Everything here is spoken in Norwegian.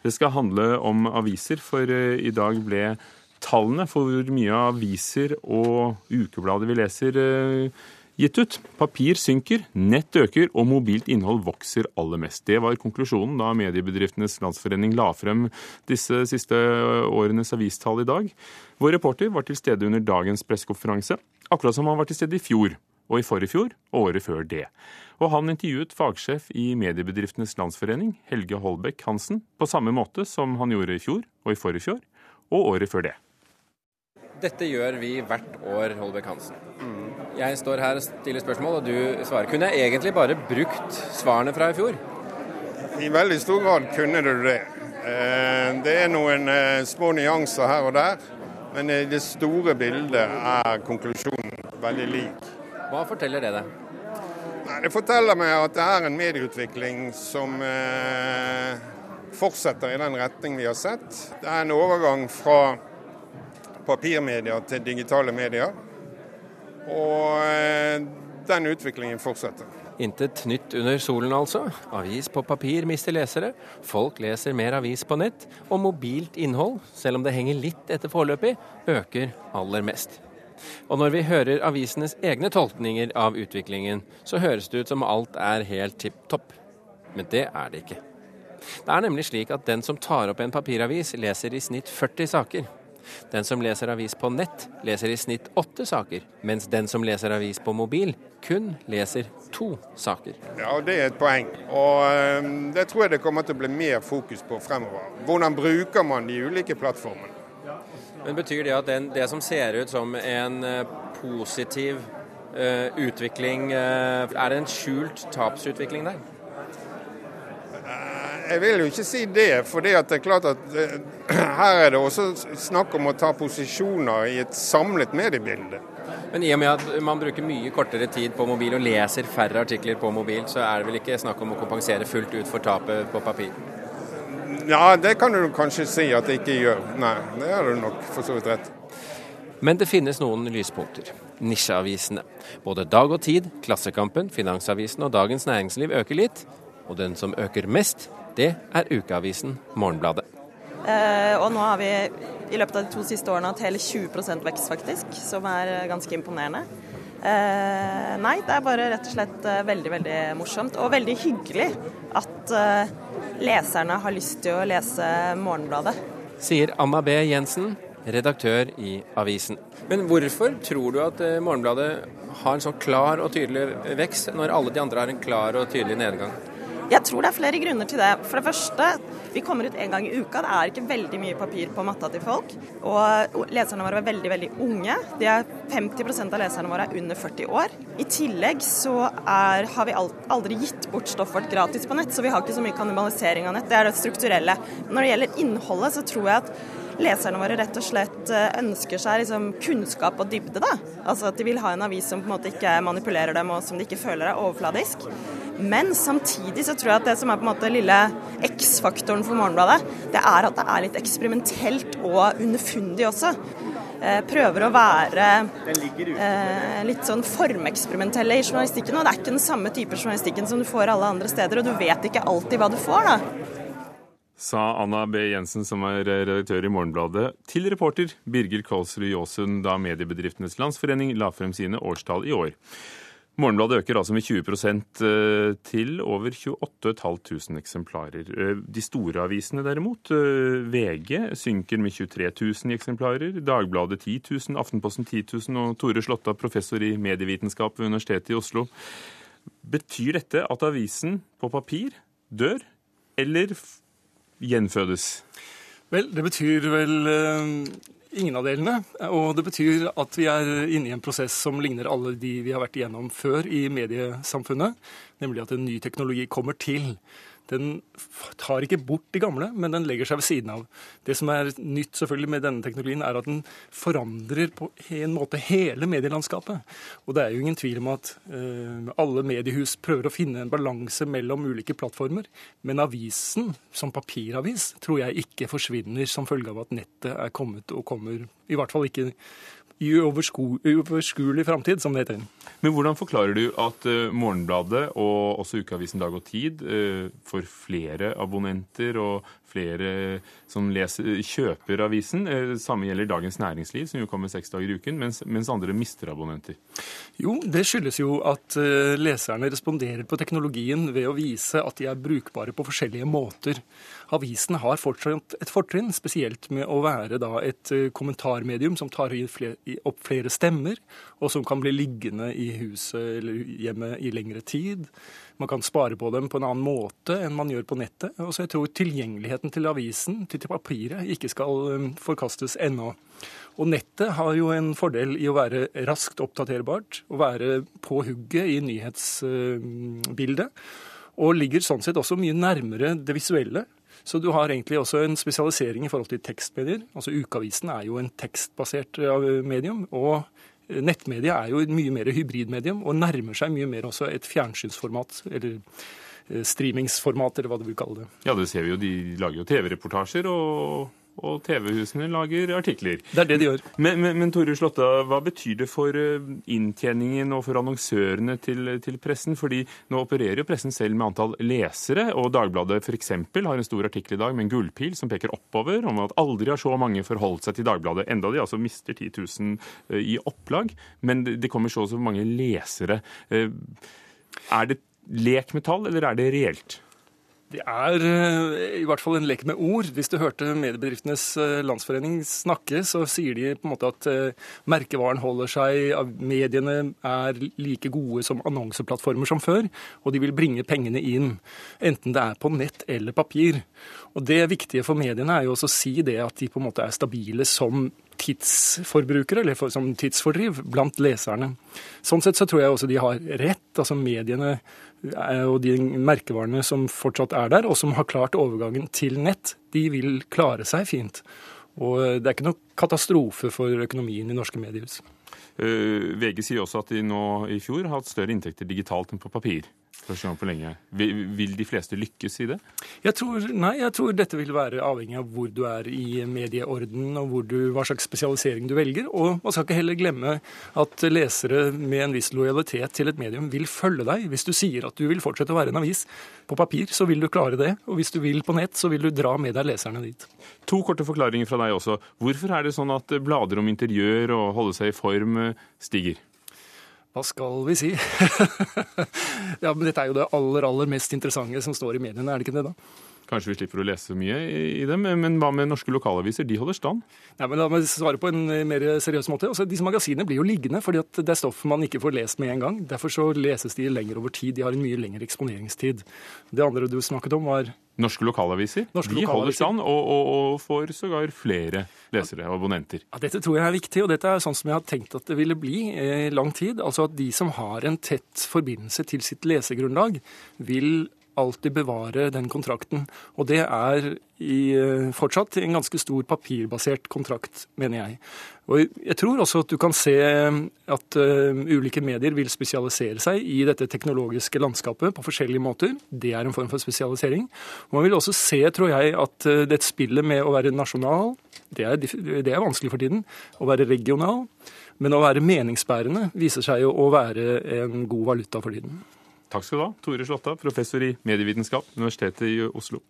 Det skal handle om aviser, for i dag ble tallene for hvor mye aviser og ukeblader vi leser, gitt ut. Papir synker, nett øker og mobilt innhold vokser aller mest. Det var konklusjonen da Mediebedriftenes Landsforening la frem disse siste årenes avistall i dag. Vår reporter var til stede under dagens pressekonferanse, akkurat som han var til stede i fjor og i forrige fjor og året før det. Og han intervjuet fagsjef i Mediebedriftenes Landsforening, Helge Holbæk Hansen, på samme måte som han gjorde i fjor og i forrige fjor og året før det. Dette gjør vi hvert år, Holbæk Hansen. Jeg står her og stiller spørsmål, og du svarer. Kunne jeg egentlig bare brukt svarene fra i fjor? I veldig stor grad kunne du det. Det er noen små nyanser her og der, men i det store bildet er konklusjonen veldig lik. Hva forteller det deg? Det forteller meg at det er en medieutvikling som fortsetter i den retning vi har sett. Det er en overgang fra papirmedier til digitale medier. Og den utviklingen fortsetter. Intet nytt under solen, altså. Avis på papir mister lesere. Folk leser mer avis på nett. Og mobilt innhold, selv om det henger litt etter foreløpig, øker aller mest. Og når vi hører avisenes egne tolkninger av utviklingen, så høres det ut som alt er helt tipp topp. Men det er det ikke. Det er nemlig slik at den som tar opp en papiravis, leser i snitt 40 saker. Den som leser avis på nett, leser i snitt åtte saker, mens den som leser avis på mobil, kun leser to saker. Ja, Det er et poeng. Og det tror jeg det kommer til å bli mer fokus på fremover. Hvordan bruker man de ulike plattformene? Men Betyr det at den, det som ser ut som en positiv uh, utvikling, uh, er det en skjult tapsutvikling der? Jeg vil jo ikke si det, for det er klart at her er det også snakk om å ta posisjoner i et samlet mediebilde. Men i og med at man bruker mye kortere tid på mobil og leser færre artikler på mobil, så er det vel ikke snakk om å kompensere fullt ut for tapet på papir? Ja, det kan du kanskje si at det ikke gjør. Nei, det har du nok for så vidt rett Men det finnes noen lyspunkter. Nisjeavisene. Både Dag og Tid, Klassekampen, Finansavisen og Dagens Næringsliv øker litt. Og den som øker mest, det er ukeavisen Morgenbladet. Eh, og nå har vi i løpet av de to siste årene hatt hele 20% vekst, faktisk, som er ganske imponerende. Eh, nei, det er bare rett og slett veldig, veldig morsomt og veldig hyggelig at eh, leserne har lyst til å lese Morgenbladet. Sier Amma B. Jensen, redaktør i avisen. Men hvorfor tror du at Morgenbladet har en så klar og tydelig vekst, når alle de andre har en klar og tydelig nedgang? Jeg tror det er flere grunner til det. For det første, vi kommer ut en gang i uka. Det er ikke veldig mye papir på matta til folk. Og leserne våre er veldig, veldig unge. De er 50 av leserne våre er under 40 år. I tillegg så er, har vi aldri gitt bort stoffet vårt gratis på nett, så vi har ikke så mye kannibalisering av nett. Det er det strukturelle. Når det gjelder innholdet, så tror jeg at leserne våre rett og slett ønsker seg liksom kunnskap og dybde. da. Altså at De vil ha en avis som på en måte ikke manipulerer dem, og som de ikke føler er overfladisk. Men samtidig så tror jeg at det som er på en måte lille X-faktoren for Morgenbladet, det er at det er litt eksperimentelt og underfundig også. Prøver å være eh, litt sånn formeksperimentelle i journalistikken. Og det er ikke den samme type journalistikken som du får alle andre steder, og du vet ikke alltid hva du får, da. Sa Anna B. Jensen, som er redaktør i Morgenbladet, til reporter Birger Kolsrud Jåsund da Mediebedriftenes Landsforening la frem sine årstall i år. Morgenbladet øker altså med 20% til over 28 eksemplarer. De store avisene derimot, VG, synker med 23 000 eksemplarer. Dagbladet 10 000, Aftenposten 10 000 og Tore Slåtta, professor i medievitenskap ved Universitetet i Oslo. Betyr dette at avisen på papir dør, eller gjenfødes? Vel, det betyr vel Ingen av delene. Og det betyr at vi er inne i en prosess som ligner alle de vi har vært igjennom før i mediesamfunnet. Nemlig at en ny teknologi kommer til. Den tar ikke bort de gamle, men den legger seg ved siden av. Det som er nytt selvfølgelig med denne teknologien, er at den forandrer på en måte hele medielandskapet. Og det er jo ingen tvil om at eh, alle mediehus prøver å finne en balanse mellom ulike plattformer. Men avisen som papiravis tror jeg ikke forsvinner som følge av at nettet er kommet og kommer, i hvert fall ikke i uoverskuelig framtid, som det heter. Men hvordan forklarer du at uh, Morgenbladet og også ukeavisen Dag og Tid uh, får flere abonnenter og flere som leser, kjøper avisen? Samme gjelder Dagens Næringsliv, som jo kommer seks dager i uken, mens, mens, andre mister abonnenter. Jo, det skyldes jo at leserne responderer på teknologien ved å vise at de er brukbare på forskjellige måter. Avisen har fortsatt et fortrinn, spesielt med å være da et kommentarmedium som tar opp flere stemmer, og som kan bli liggende i huset eller hjemmet i lengre tid. Man kan spare på dem på en annen måte enn man gjør på nettet. Og så jeg tror tilgjengeligheten til avisen, til papiret, ikke skal um, forkastes ennå. Og nettet har jo en fordel i å være raskt oppdaterbart, å være på hugget i nyhetsbildet. Og ligger sånn sett også mye nærmere det visuelle. Så du har egentlig også en spesialisering i forhold til tekstmedier. Altså Ukeavisen er jo en tekstbasert medium. og Nettmedia er jo et mye mer hybridmedium og nærmer seg mye mer også et fjernsynsformat. eller eh, streamingsformat, eller hva du vil kalle det. Ja, det ser vi jo. De lager jo TV-reportasjer, og og TV-husene lager artikler. Det er det de gjør. Men, men, men Tore Slåtta, hva betyr det for eh, inntjeningen og for annonsørene til, til, pressen? Fordi nå opererer jo pressen selv med antall lesere, og Dagbladet f.eks. har en stor artikkel i dag med en gullpil som peker oppover, om at aldri har så mange forholdt seg til Dagbladet, enda de altså mister 10 000 eh, i opplag. Men det kommer så og så mange lesere. Eh, er det lek med tall, eller er det reelt? Det er eh, i hvert fall en lek med ord. Hvis du hørte Mediebedriftenes eh, Landsforening snakke, så sier de på en måte at eh, merkevaren holder seg, mediene er like gode som annonseplattformer som før, og de vil bringe pengene inn, enten det er på nett eller papir. Og Det viktige for mediene er jo også å si det at de på en måte er stabile som tidsforbrukere, eller for, som tidsfordriv, blant leserne. Sånn sett så tror jeg også de har rett. altså Mediene og de merkevarene som fortsatt er der, og som har klart overgangen til nett, de vil klare seg fint. Og det er ikke noe katastrofe for økonomien i norske mediehus. Uh, VG sier også at de nå i fjor har hatt større inntekter digitalt enn på papir. Første gang på lenge. Vil, de fleste lykkes i det? Jeg tror, nei, jeg tror dette vil være avhengig av hvor du er i medieorden og du, hva slags spesialisering du velger. Og man skal ikke heller glemme at lesere med en viss lojalitet til et medium vil følge deg. Hvis du sier at du vil fortsette å være en avis på papir, så vil du klare det. Og hvis du vil på nett, så vil du dra med deg leserne dit. To korte forklaringer fra deg også. Hvorfor er det sånn at blader om interiør og holde seg i form stiger? Hva skal vi si? ja, men Dette er jo det aller aller mest interessante som står i mediene, er det ikke det da? Kanskje vi slipper å lese mye i dem, men hva med norske lokalaviser? De holder stand? Ja, men La meg svare på en eh, mer seriøs måte. Altså, disse magasinene blir jo liggende fordi at det er stoff man ikke får lest med en gang. Derfor så leses de lenger over tid. De har en mye lengre eksponeringstid. Det andre du snakket om, var Norske lokalaviser. Norske de lokalaviser. holder stand og, og, og får sågar flere lesere og abonnenter. Ja, dette tror jeg er viktig, og dette er sånn som jeg har tenkt at det ville bli i eh, lang tid. Altså at de som har en tett forbindelse til sitt lesegrunnlag, vil alltid bevare den kontrakten. Og det er i, eh, fortsatt en ganske stor papirbasert kontrakt, mener jeg. Og jeg tror også at du kan se at uh, ulike medier vil spesialisere seg i dette teknologiske landskapet på forskjellige måter. Det er en form for spesialisering. Og man vil også se, tror jeg, at uh, det spillet med å være nasjonal, det er, det er vanskelig for tiden. Å være regional. Men å være meningsbærende viser seg jo å være en god valuta for tiden. Takk skal du ha, Tore Slåtta, professor i medievitenskap, Universitetet i Oslo.